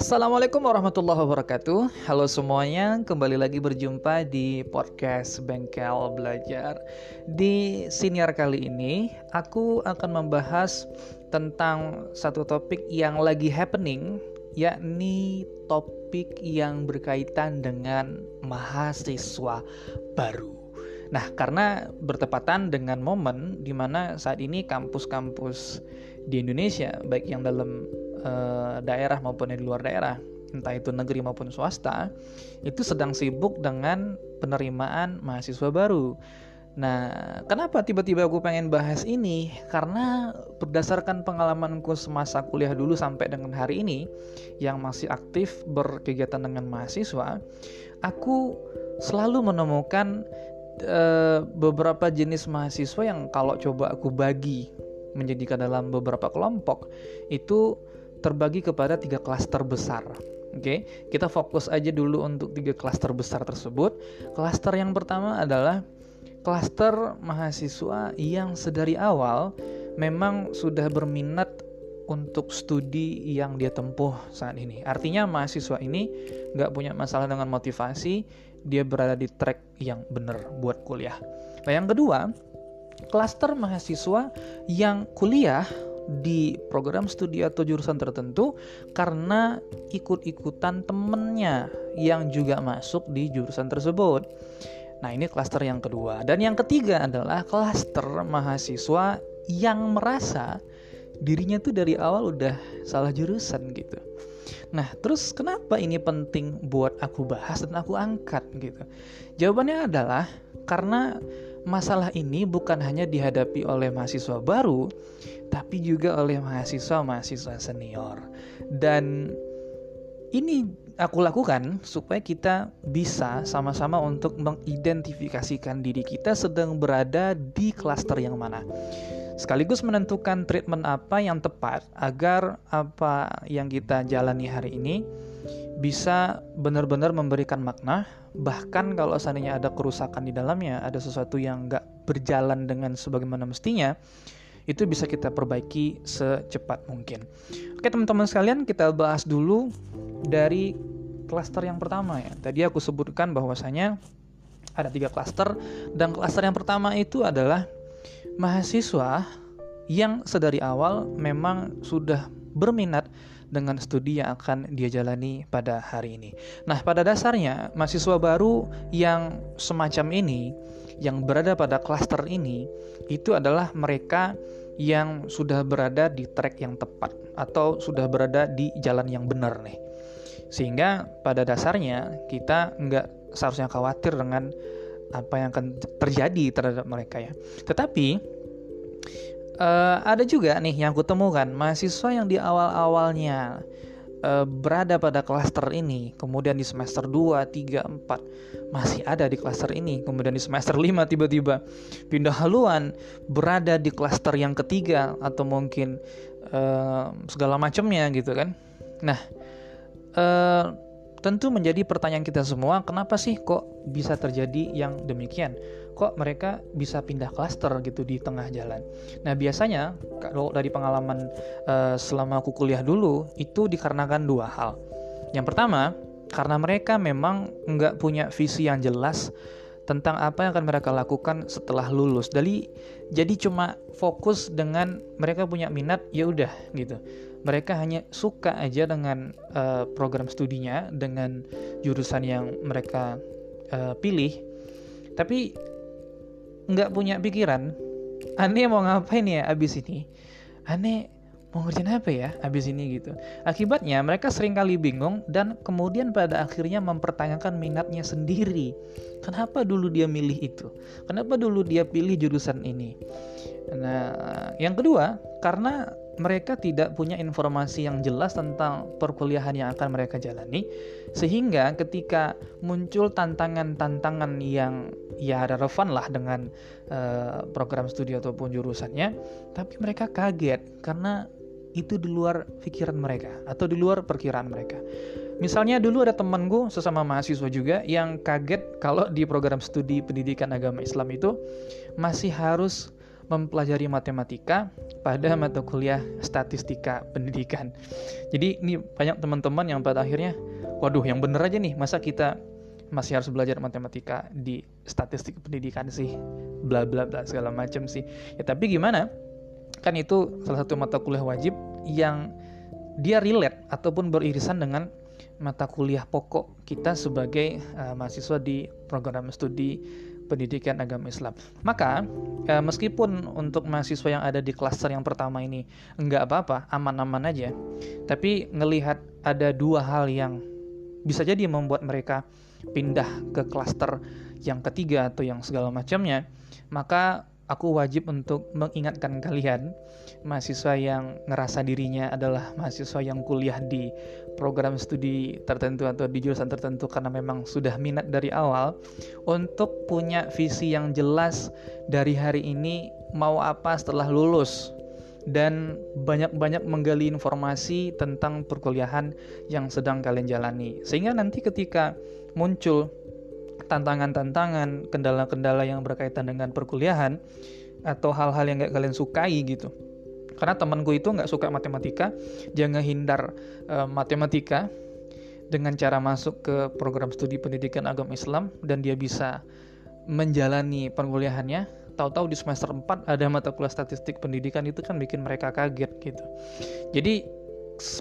Assalamualaikum warahmatullahi wabarakatuh. Halo semuanya, kembali lagi berjumpa di podcast Bengkel Belajar. Di senior kali ini, aku akan membahas tentang satu topik yang lagi happening Yakni topik yang berkaitan dengan mahasiswa baru Nah, karena bertepatan dengan momen di mana saat ini kampus-kampus di Indonesia, baik yang dalam Eh, daerah maupun di luar daerah, entah itu negeri maupun swasta, itu sedang sibuk dengan penerimaan mahasiswa baru. Nah, kenapa tiba-tiba aku pengen bahas ini? Karena berdasarkan pengalamanku semasa kuliah dulu sampai dengan hari ini, yang masih aktif berkegiatan dengan mahasiswa, aku selalu menemukan uh, beberapa jenis mahasiswa yang kalau coba aku bagi menjadikan dalam beberapa kelompok itu terbagi kepada tiga klaster besar. Oke, okay? kita fokus aja dulu untuk tiga klaster besar tersebut. Klaster yang pertama adalah klaster mahasiswa yang sedari awal memang sudah berminat untuk studi yang dia tempuh saat ini. Artinya mahasiswa ini nggak punya masalah dengan motivasi, dia berada di track yang benar buat kuliah. Nah yang kedua, klaster mahasiswa yang kuliah di program studi atau jurusan tertentu karena ikut-ikutan temennya yang juga masuk di jurusan tersebut. Nah, ini klaster yang kedua. Dan yang ketiga adalah klaster mahasiswa yang merasa dirinya tuh dari awal udah salah jurusan gitu. Nah, terus kenapa ini penting buat aku bahas dan aku angkat gitu? Jawabannya adalah karena masalah ini bukan hanya dihadapi oleh mahasiswa baru, tapi juga oleh mahasiswa-mahasiswa senior. Dan ini aku lakukan supaya kita bisa sama-sama untuk mengidentifikasikan diri kita sedang berada di klaster yang mana. Sekaligus menentukan treatment apa yang tepat agar apa yang kita jalani hari ini bisa benar-benar memberikan makna. Bahkan kalau seandainya ada kerusakan di dalamnya ada sesuatu yang nggak berjalan dengan sebagaimana mestinya itu bisa kita perbaiki secepat mungkin. Oke teman-teman sekalian kita bahas dulu dari klaster yang pertama ya. Tadi aku sebutkan bahwasanya ada tiga klaster dan klaster yang pertama itu adalah mahasiswa yang sedari awal memang sudah berminat dengan studi yang akan dia jalani pada hari ini. Nah, pada dasarnya mahasiswa baru yang semacam ini yang berada pada klaster ini itu adalah mereka yang sudah berada di track yang tepat atau sudah berada di jalan yang benar nih. Sehingga pada dasarnya kita nggak seharusnya khawatir dengan apa yang akan terjadi terhadap mereka ya. Tetapi uh, ada juga nih yang kutemukan mahasiswa yang di awal-awalnya uh, berada pada klaster ini, kemudian di semester 2, 3, 4 masih ada di klaster ini, kemudian di semester 5 tiba-tiba pindah haluan berada di klaster yang ketiga atau mungkin uh, segala macamnya gitu kan. Nah, uh, tentu menjadi pertanyaan kita semua, kenapa sih kok bisa terjadi yang demikian? Kok mereka bisa pindah klaster gitu di tengah jalan? Nah, biasanya kalau dari pengalaman uh, selama aku kuliah dulu, itu dikarenakan dua hal. Yang pertama, karena mereka memang nggak punya visi yang jelas tentang apa yang akan mereka lakukan setelah lulus. Jadi jadi cuma fokus dengan mereka punya minat ya udah gitu. Mereka hanya suka aja dengan uh, program studinya dengan jurusan yang mereka uh, pilih. Tapi nggak punya pikiran aneh mau ngapain ya abis ini? Aneh mau ngerjain apa ya abis ini gitu. Akibatnya mereka sering kali bingung dan kemudian pada akhirnya mempertanyakan minatnya sendiri. Kenapa dulu dia milih itu? Kenapa dulu dia pilih jurusan ini? Nah yang kedua karena mereka tidak punya informasi yang jelas tentang perkuliahan yang akan mereka jalani sehingga ketika muncul tantangan-tantangan yang ya relevan lah dengan uh, program studi ataupun jurusannya tapi mereka kaget karena itu di luar pikiran mereka atau di luar perkiraan mereka Misalnya dulu ada temanku sesama mahasiswa juga yang kaget kalau di program studi pendidikan agama Islam itu masih harus mempelajari matematika pada mata kuliah statistika pendidikan. Jadi ini banyak teman-teman yang pada akhirnya, waduh yang bener aja nih, masa kita masih harus belajar matematika di statistik pendidikan sih, bla bla bla segala macam sih. Ya tapi gimana? Kan itu salah satu mata kuliah wajib yang dia relate ataupun beririsan dengan mata kuliah pokok kita sebagai uh, mahasiswa di program studi pendidikan agama Islam. Maka eh, meskipun untuk mahasiswa yang ada di klaster yang pertama ini enggak apa-apa, aman-aman aja. Tapi ngelihat ada dua hal yang bisa jadi membuat mereka pindah ke klaster yang ketiga atau yang segala macamnya, maka aku wajib untuk mengingatkan kalian mahasiswa yang ngerasa dirinya adalah mahasiswa yang kuliah di program studi tertentu atau di jurusan tertentu karena memang sudah minat dari awal untuk punya visi yang jelas dari hari ini mau apa setelah lulus. Dan banyak-banyak menggali informasi tentang perkuliahan yang sedang kalian jalani. Sehingga nanti ketika muncul tantangan-tantangan, kendala-kendala yang berkaitan dengan perkuliahan atau hal-hal yang gak kalian sukai gitu. Karena temanku itu nggak suka matematika, jangan hindar uh, matematika dengan cara masuk ke program studi pendidikan agama Islam dan dia bisa menjalani perkuliahannya. Tahu-tahu di semester 4 ada mata kuliah statistik pendidikan itu kan bikin mereka kaget gitu. Jadi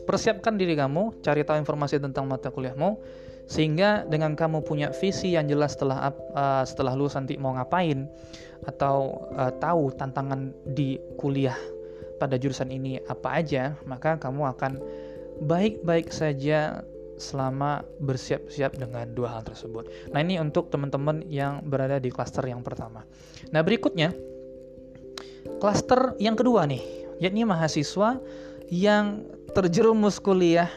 persiapkan diri kamu, cari tahu informasi tentang mata kuliahmu sehingga dengan kamu punya visi yang jelas setelah uh, setelah lulus nanti mau ngapain atau uh, tahu tantangan di kuliah pada jurusan ini apa aja maka kamu akan baik-baik saja selama bersiap-siap dengan dua hal tersebut. Nah, ini untuk teman-teman yang berada di klaster yang pertama. Nah, berikutnya klaster yang kedua nih, yakni mahasiswa yang terjerumus kuliah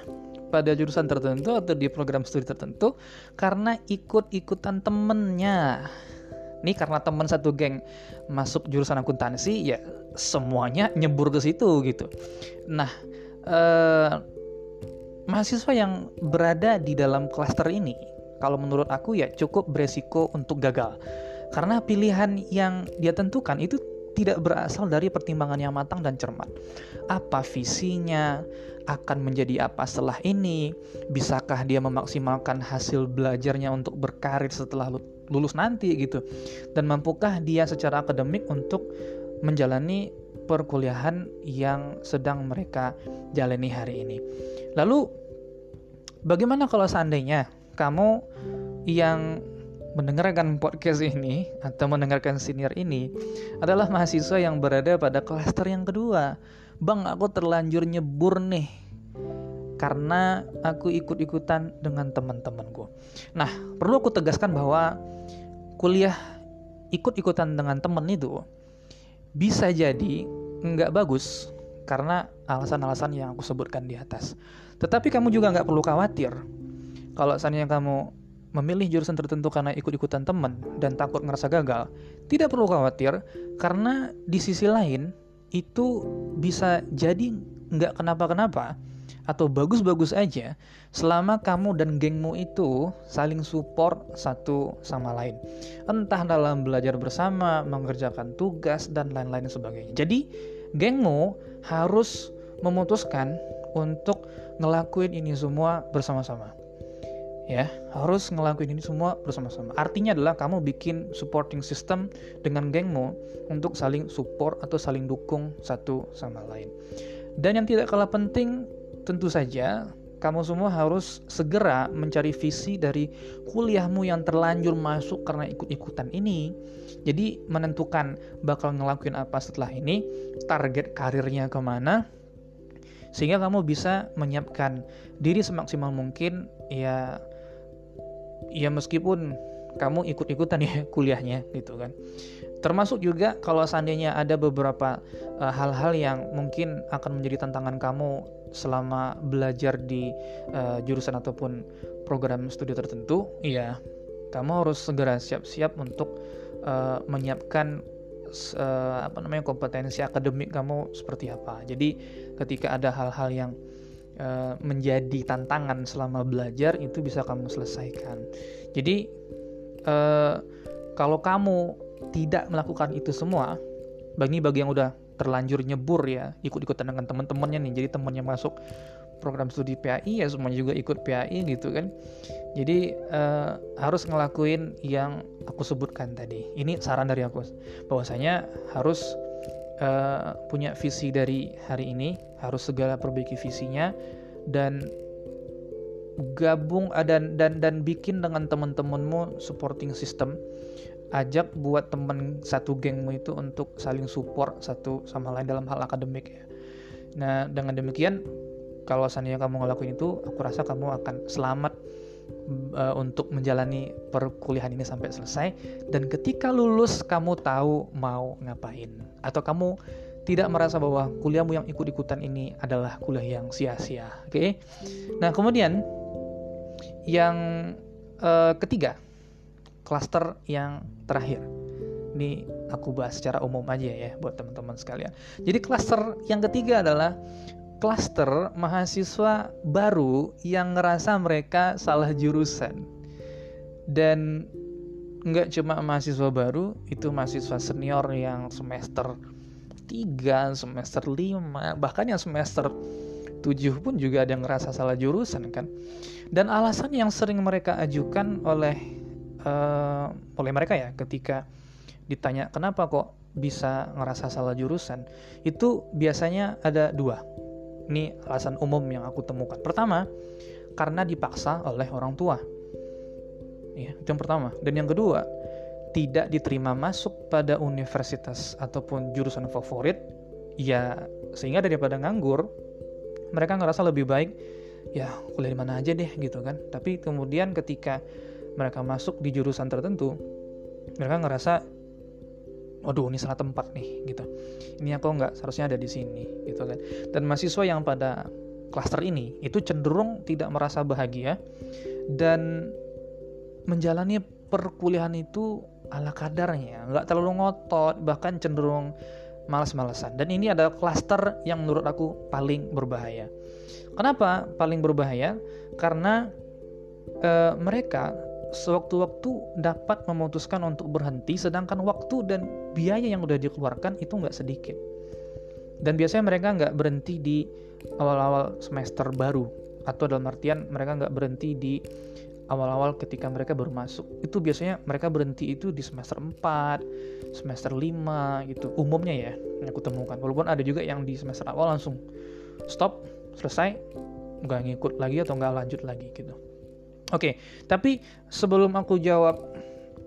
pada jurusan tertentu atau di program studi tertentu karena ikut-ikutan temennya. Nih karena teman satu geng masuk jurusan akuntansi ya semuanya nyebur ke situ gitu. Nah, eh, mahasiswa yang berada di dalam klaster ini kalau menurut aku ya cukup beresiko untuk gagal. Karena pilihan yang dia tentukan itu tidak berasal dari pertimbangan yang matang dan cermat. Apa visinya? Akan menjadi apa setelah ini? Bisakah dia memaksimalkan hasil belajarnya untuk berkarir setelah lulus nanti gitu? Dan mampukah dia secara akademik untuk menjalani perkuliahan yang sedang mereka jalani hari ini? Lalu bagaimana kalau seandainya kamu yang mendengarkan podcast ini atau mendengarkan senior ini adalah mahasiswa yang berada pada klaster yang kedua. Bang, aku terlanjur nyebur nih karena aku ikut-ikutan dengan teman-temanku. Nah, perlu aku tegaskan bahwa kuliah ikut-ikutan dengan teman itu bisa jadi nggak bagus karena alasan-alasan yang aku sebutkan di atas. Tetapi kamu juga nggak perlu khawatir kalau seandainya kamu memilih jurusan tertentu karena ikut-ikutan teman dan takut ngerasa gagal, tidak perlu khawatir karena di sisi lain itu bisa jadi nggak kenapa-kenapa atau bagus-bagus aja selama kamu dan gengmu itu saling support satu sama lain. Entah dalam belajar bersama, mengerjakan tugas, dan lain-lain sebagainya. Jadi, gengmu harus memutuskan untuk ngelakuin ini semua bersama-sama ya harus ngelakuin ini semua bersama-sama artinya adalah kamu bikin supporting system dengan gengmu untuk saling support atau saling dukung satu sama lain dan yang tidak kalah penting tentu saja kamu semua harus segera mencari visi dari kuliahmu yang terlanjur masuk karena ikut-ikutan ini. Jadi menentukan bakal ngelakuin apa setelah ini, target karirnya ke mana, sehingga kamu bisa menyiapkan diri semaksimal mungkin ya ya meskipun kamu ikut-ikutan ya kuliahnya gitu kan. Termasuk juga kalau seandainya ada beberapa eh, hal-hal uh, yang mungkin akan menjadi tantangan kamu selama belajar di uh, jurusan ataupun program studi tertentu, ya kamu harus segera siap-siap untuk uh, menyiapkan uh, apa namanya kompetensi akademik kamu seperti apa. Jadi ketika ada hal-hal yang Eh, menjadi tantangan selama belajar itu bisa kamu selesaikan. Jadi uh, kalau kamu tidak melakukan itu semua, bagi bagi yang udah terlanjur nyebur ya ikut-ikutan dengan teman-temannya nih jadi temannya masuk program studi PAI ya semuanya juga ikut PAI gitu kan jadi uh, harus ngelakuin yang aku sebutkan tadi ini saran dari aku bahwasanya harus uh, punya visi dari hari ini harus segala perbaiki visinya dan gabung uh, dan dan dan bikin dengan teman-temanmu supporting system ajak buat temen satu gengmu itu untuk saling support satu sama lain dalam hal akademik ya. Nah dengan demikian kalau seandainya kamu ngelakuin itu, aku rasa kamu akan selamat uh, untuk menjalani perkuliahan ini sampai selesai. Dan ketika lulus kamu tahu mau ngapain atau kamu tidak merasa bahwa kuliahmu yang ikut-ikutan ini adalah kuliah yang sia-sia. Oke. Okay? Nah kemudian yang uh, ketiga klaster yang terakhir. Ini aku bahas secara umum aja ya buat teman-teman sekalian. Jadi klaster yang ketiga adalah klaster mahasiswa baru yang ngerasa mereka salah jurusan. Dan nggak cuma mahasiswa baru, itu mahasiswa senior yang semester 3, semester 5, bahkan yang semester 7 pun juga ada yang ngerasa salah jurusan kan. Dan alasan yang sering mereka ajukan oleh uh, oleh mereka ya ketika ditanya kenapa kok bisa ngerasa salah jurusan itu biasanya ada dua ini alasan umum yang aku temukan. Pertama karena dipaksa oleh orang tua. Ya itu yang pertama. Dan yang kedua tidak diterima masuk pada universitas ataupun jurusan favorit ya sehingga daripada nganggur mereka ngerasa lebih baik ya kuliah di mana aja deh gitu kan. Tapi kemudian ketika mereka masuk di jurusan tertentu mereka ngerasa waduh ini salah tempat nih gitu. Ini aku nggak seharusnya ada di sini gitu kan. Dan mahasiswa yang pada klaster ini itu cenderung tidak merasa bahagia dan menjalani perkuliahan itu ala kadarnya. Nggak terlalu ngotot bahkan cenderung malas-malasan. Dan ini adalah klaster yang menurut aku paling berbahaya. Kenapa paling berbahaya? Karena e, mereka sewaktu-waktu dapat memutuskan untuk berhenti sedangkan waktu dan biaya yang udah dikeluarkan itu nggak sedikit. Dan biasanya mereka nggak berhenti di awal-awal semester baru atau dalam artian mereka nggak berhenti di awal-awal ketika mereka baru masuk. Itu biasanya mereka berhenti itu di semester 4 semester 5 gitu. Umumnya ya yang aku temukan. Walaupun ada juga yang di semester awal langsung stop selesai nggak ngikut lagi atau nggak lanjut lagi gitu Oke, tapi sebelum aku jawab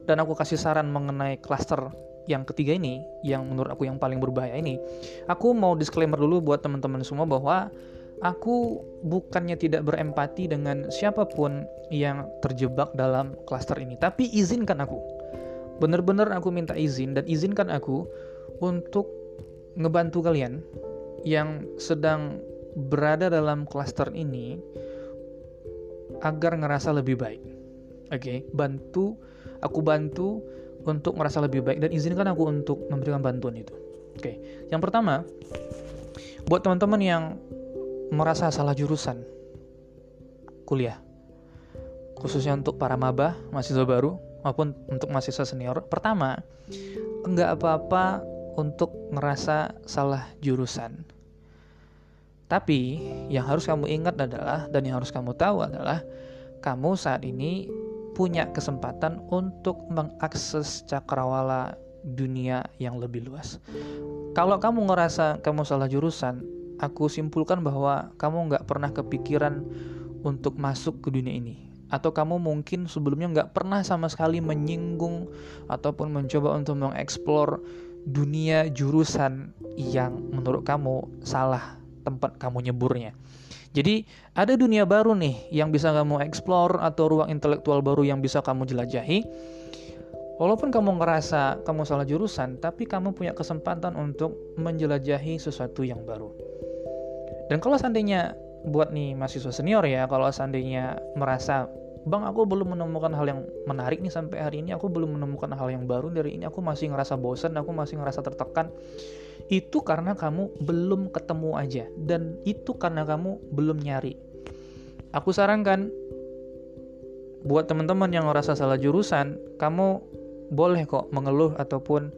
dan aku kasih saran mengenai klaster yang ketiga ini, yang menurut aku yang paling berbahaya ini, aku mau disclaimer dulu buat teman-teman semua bahwa aku bukannya tidak berempati dengan siapa pun yang terjebak dalam klaster ini, tapi izinkan aku. Bener-bener aku minta izin dan izinkan aku untuk ngebantu kalian yang sedang berada dalam klaster ini agar ngerasa lebih baik. Oke, okay? bantu aku bantu untuk merasa lebih baik dan izinkan aku untuk memberikan bantuan itu. Oke, okay. yang pertama, buat teman-teman yang merasa salah jurusan kuliah, khususnya untuk para maba, mahasiswa baru, maupun untuk mahasiswa senior. Pertama, enggak apa-apa untuk ngerasa salah jurusan. Tapi yang harus kamu ingat adalah dan yang harus kamu tahu adalah kamu saat ini punya kesempatan untuk mengakses cakrawala dunia yang lebih luas. Kalau kamu ngerasa kamu salah jurusan, aku simpulkan bahwa kamu nggak pernah kepikiran untuk masuk ke dunia ini. Atau kamu mungkin sebelumnya nggak pernah sama sekali menyinggung ataupun mencoba untuk mengeksplor dunia jurusan yang menurut kamu salah tempat kamu nyeburnya. Jadi ada dunia baru nih yang bisa kamu explore atau ruang intelektual baru yang bisa kamu jelajahi. Walaupun kamu ngerasa kamu salah jurusan, tapi kamu punya kesempatan untuk menjelajahi sesuatu yang baru. Dan kalau seandainya buat nih mahasiswa senior ya, kalau seandainya merasa Bang, aku belum menemukan hal yang menarik nih sampai hari ini. Aku belum menemukan hal yang baru dari ini. Aku masih ngerasa bosan, aku masih ngerasa tertekan itu karena kamu belum ketemu aja dan itu karena kamu belum nyari. Aku sarankan buat teman-teman yang ngerasa salah jurusan, kamu boleh kok mengeluh ataupun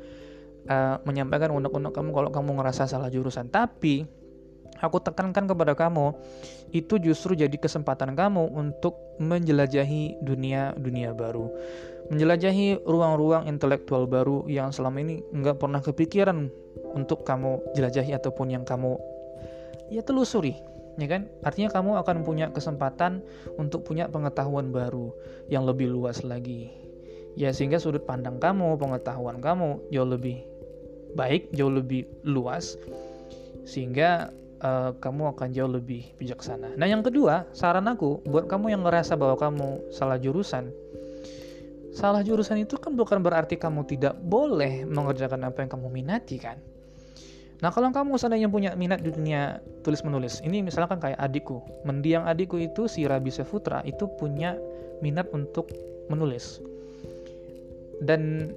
uh, menyampaikan unek-unek kamu kalau kamu ngerasa salah jurusan. Tapi aku tekankan kepada kamu, itu justru jadi kesempatan kamu untuk menjelajahi dunia-dunia baru. Menjelajahi ruang-ruang intelektual baru yang selama ini nggak pernah kepikiran untuk kamu jelajahi ataupun yang kamu ya telusuri ya kan? Artinya kamu akan punya kesempatan untuk punya pengetahuan baru yang lebih luas lagi. Ya sehingga sudut pandang kamu, pengetahuan kamu jauh lebih baik, jauh lebih luas sehingga uh, kamu akan jauh lebih bijaksana. Nah, yang kedua, saran aku buat kamu yang ngerasa bahwa kamu salah jurusan, salah jurusan itu kan bukan berarti kamu tidak boleh mengerjakan apa yang kamu minati kan? Nah, kalau kamu seandainya punya minat di dunia tulis menulis, ini misalkan kayak adikku, mendiang adikku itu si Rabi Sefutra itu punya minat untuk menulis. Dan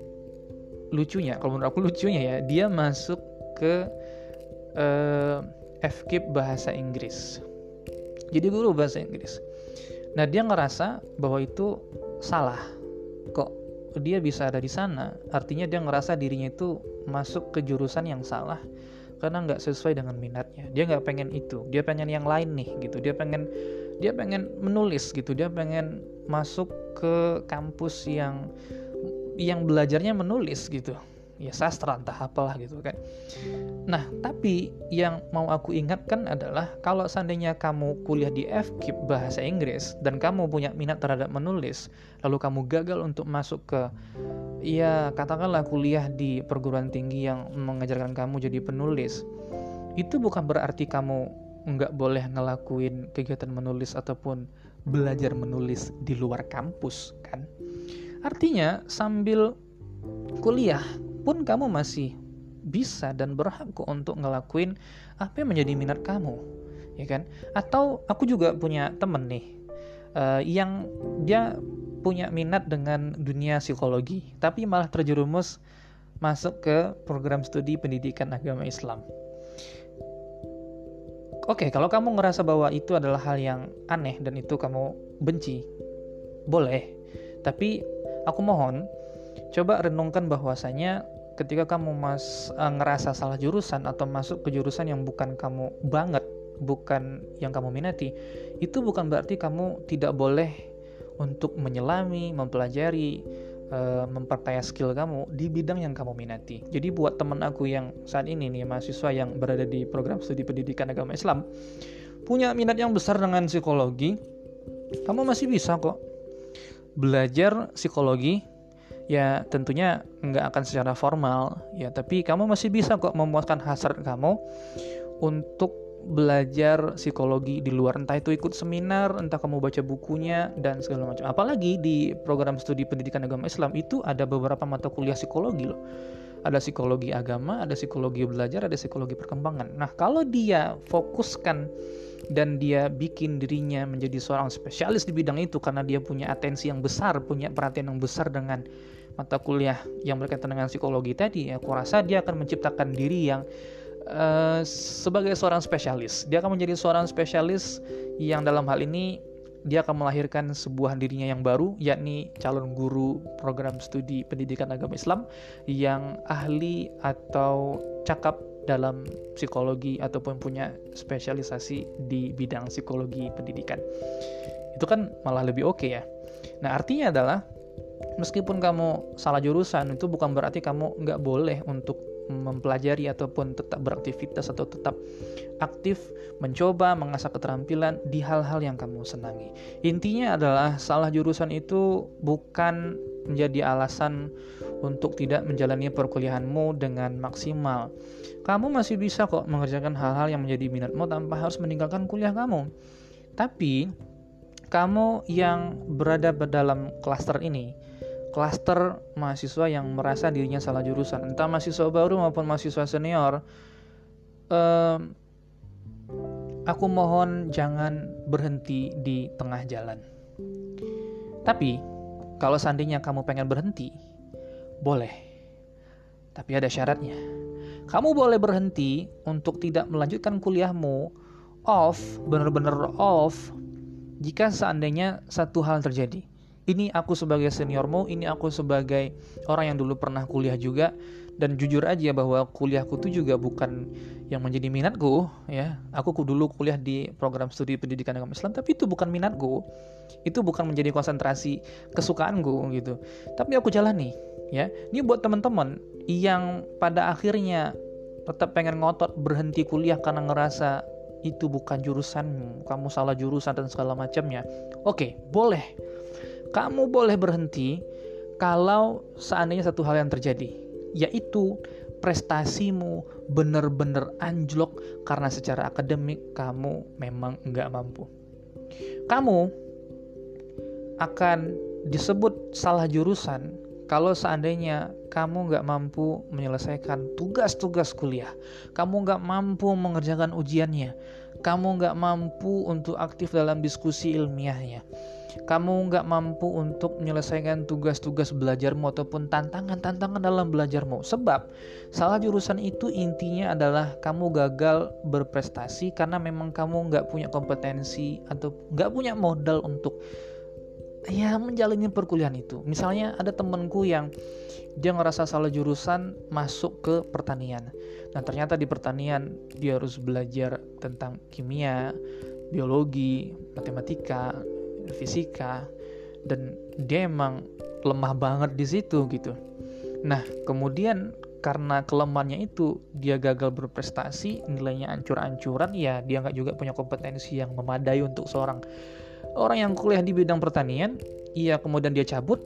lucunya, kalau menurut aku lucunya ya, dia masuk ke uh, FKIP bahasa Inggris. Jadi guru bahasa Inggris. Nah, dia ngerasa bahwa itu salah. Dia bisa ada di sana? Artinya dia ngerasa dirinya itu masuk ke jurusan yang salah karena nggak sesuai dengan minatnya. Dia nggak pengen itu. Dia pengen yang lain nih gitu. Dia pengen dia pengen menulis gitu. Dia pengen masuk ke kampus yang yang belajarnya menulis gitu. Ya sastra entah apalah gitu kan. Nah, tapi yang mau aku ingatkan adalah kalau seandainya kamu kuliah di FKIP bahasa Inggris dan kamu punya minat terhadap menulis, lalu kamu gagal untuk masuk ke ya katakanlah kuliah di perguruan tinggi yang mengajarkan kamu jadi penulis, itu bukan berarti kamu nggak boleh ngelakuin kegiatan menulis ataupun belajar menulis di luar kampus kan. Artinya sambil kuliah pun kamu masih bisa dan berhak kok untuk ngelakuin apa yang menjadi minat kamu ya kan atau aku juga punya temen nih uh, yang dia punya minat dengan dunia psikologi tapi malah terjerumus masuk ke program studi pendidikan agama Islam Oke, kalau kamu ngerasa bahwa itu adalah hal yang aneh dan itu kamu benci, boleh. Tapi aku mohon coba renungkan bahwasanya ketika kamu mas uh, ngerasa salah jurusan atau masuk ke jurusan yang bukan kamu banget, bukan yang kamu minati, itu bukan berarti kamu tidak boleh untuk menyelami, mempelajari, uh, memperkaya skill kamu di bidang yang kamu minati. Jadi buat teman aku yang saat ini nih mahasiswa yang berada di program studi pendidikan agama Islam punya minat yang besar dengan psikologi, kamu masih bisa kok belajar psikologi ya tentunya nggak akan secara formal. Ya tapi kamu masih bisa kok memuaskan hasrat kamu untuk belajar psikologi di luar. Entah itu ikut seminar entah kamu baca bukunya dan segala macam. Apalagi di program studi pendidikan agama Islam itu ada beberapa mata kuliah psikologi loh. Ada psikologi agama ada psikologi belajar ada psikologi perkembangan. Nah kalau dia fokuskan dan dia bikin dirinya menjadi seorang spesialis di bidang itu karena dia punya atensi yang besar punya perhatian yang besar dengan mata kuliah yang berkaitan dengan psikologi tadi, aku rasa dia akan menciptakan diri yang uh, sebagai seorang spesialis. Dia akan menjadi seorang spesialis yang dalam hal ini dia akan melahirkan sebuah dirinya yang baru, yakni calon guru program studi pendidikan agama Islam yang ahli atau cakap dalam psikologi ataupun punya spesialisasi di bidang psikologi pendidikan. Itu kan malah lebih oke okay ya. Nah, artinya adalah meskipun kamu salah jurusan itu bukan berarti kamu nggak boleh untuk mempelajari ataupun tetap beraktivitas atau tetap aktif mencoba mengasah keterampilan di hal-hal yang kamu senangi. Intinya adalah salah jurusan itu bukan menjadi alasan untuk tidak menjalani perkuliahanmu dengan maksimal. Kamu masih bisa kok mengerjakan hal-hal yang menjadi minatmu tanpa harus meninggalkan kuliah kamu. Tapi kamu yang berada dalam klaster ini, klaster mahasiswa yang merasa dirinya salah jurusan, entah mahasiswa baru maupun mahasiswa senior, um, aku mohon jangan berhenti di tengah jalan. Tapi, kalau seandainya kamu pengen berhenti, boleh. Tapi ada syaratnya. Kamu boleh berhenti untuk tidak melanjutkan kuliahmu off, benar-benar off, jika seandainya satu hal terjadi ini aku sebagai seniormu, ini aku sebagai orang yang dulu pernah kuliah juga, dan jujur aja bahwa kuliahku itu juga bukan yang menjadi minatku ya. Aku dulu kuliah di program studi pendidikan agama Islam tapi itu bukan minatku. Itu bukan menjadi konsentrasi kesukaanku gitu. Tapi aku jalani ya. Ini buat teman-teman yang pada akhirnya tetap pengen ngotot berhenti kuliah karena ngerasa itu bukan jurusanmu kamu salah jurusan dan segala macamnya. Oke boleh kamu boleh berhenti kalau seandainya satu hal yang terjadi yaitu prestasimu benar-benar anjlok karena secara akademik kamu memang nggak mampu. Kamu akan disebut salah jurusan kalau seandainya kamu nggak mampu menyelesaikan tugas-tugas kuliah, kamu nggak mampu mengerjakan ujiannya, kamu nggak mampu untuk aktif dalam diskusi ilmiahnya, kamu nggak mampu untuk menyelesaikan tugas-tugas belajarmu ataupun tantangan-tantangan dalam belajarmu. Sebab salah jurusan itu intinya adalah kamu gagal berprestasi karena memang kamu nggak punya kompetensi atau nggak punya modal untuk ya menjalani perkuliahan itu. Misalnya ada temenku yang dia ngerasa salah jurusan masuk ke pertanian. Nah ternyata di pertanian dia harus belajar tentang kimia, biologi, matematika, fisika dan dia emang lemah banget di situ gitu. Nah, kemudian karena kelemahannya itu dia gagal berprestasi, nilainya ancur-ancuran, ya dia nggak juga punya kompetensi yang memadai untuk seorang orang yang kuliah di bidang pertanian, iya kemudian dia cabut,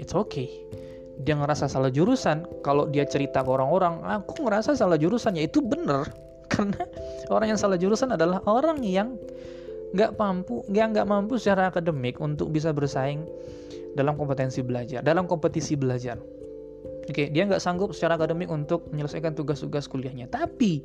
it's okay. Dia ngerasa salah jurusan, kalau dia cerita ke orang-orang, aku ngerasa salah jurusan, ya itu bener. Karena orang yang salah jurusan adalah orang yang nggak mampu nggak nggak mampu secara akademik untuk bisa bersaing dalam kompetensi belajar dalam kompetisi belajar. Oke dia nggak sanggup secara akademik untuk menyelesaikan tugas-tugas kuliahnya. Tapi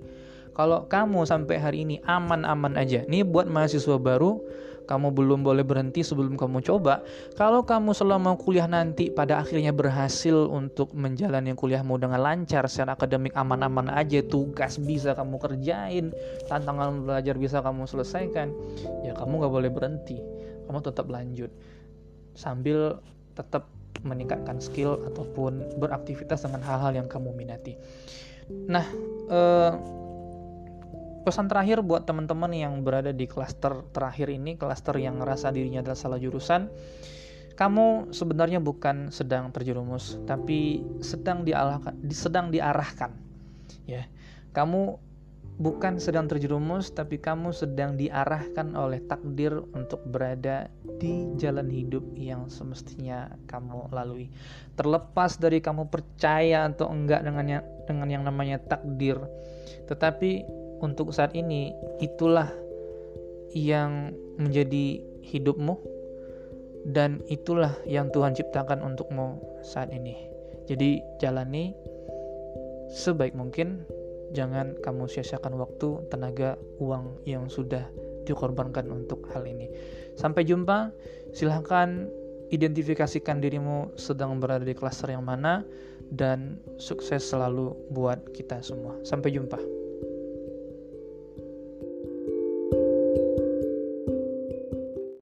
kalau kamu sampai hari ini aman-aman aja nih buat mahasiswa baru kamu belum boleh berhenti sebelum kamu coba. Kalau kamu selama kuliah nanti pada akhirnya berhasil untuk menjalani kuliahmu dengan lancar secara akademik aman-aman aja, tugas bisa kamu kerjain, tantangan belajar bisa kamu selesaikan, ya kamu nggak boleh berhenti. Kamu tetap lanjut sambil tetap meningkatkan skill ataupun beraktivitas dengan hal-hal yang kamu minati. Nah, eh, pesan terakhir buat teman-teman yang berada di klaster terakhir ini, klaster yang ngerasa dirinya adalah salah jurusan, kamu sebenarnya bukan sedang terjerumus, tapi sedang diarahkan, sedang diarahkan. Ya, kamu bukan sedang terjerumus, tapi kamu sedang diarahkan oleh takdir untuk berada di jalan hidup yang semestinya kamu lalui. Terlepas dari kamu percaya atau enggak dengan yang, dengan yang namanya takdir, tetapi untuk saat ini itulah yang menjadi hidupmu dan itulah yang Tuhan ciptakan untukmu saat ini. Jadi jalani sebaik mungkin jangan kamu sia-siakan waktu, tenaga, uang yang sudah dikorbankan untuk hal ini. Sampai jumpa. Silahkan identifikasikan dirimu sedang berada di klaster yang mana dan sukses selalu buat kita semua. Sampai jumpa.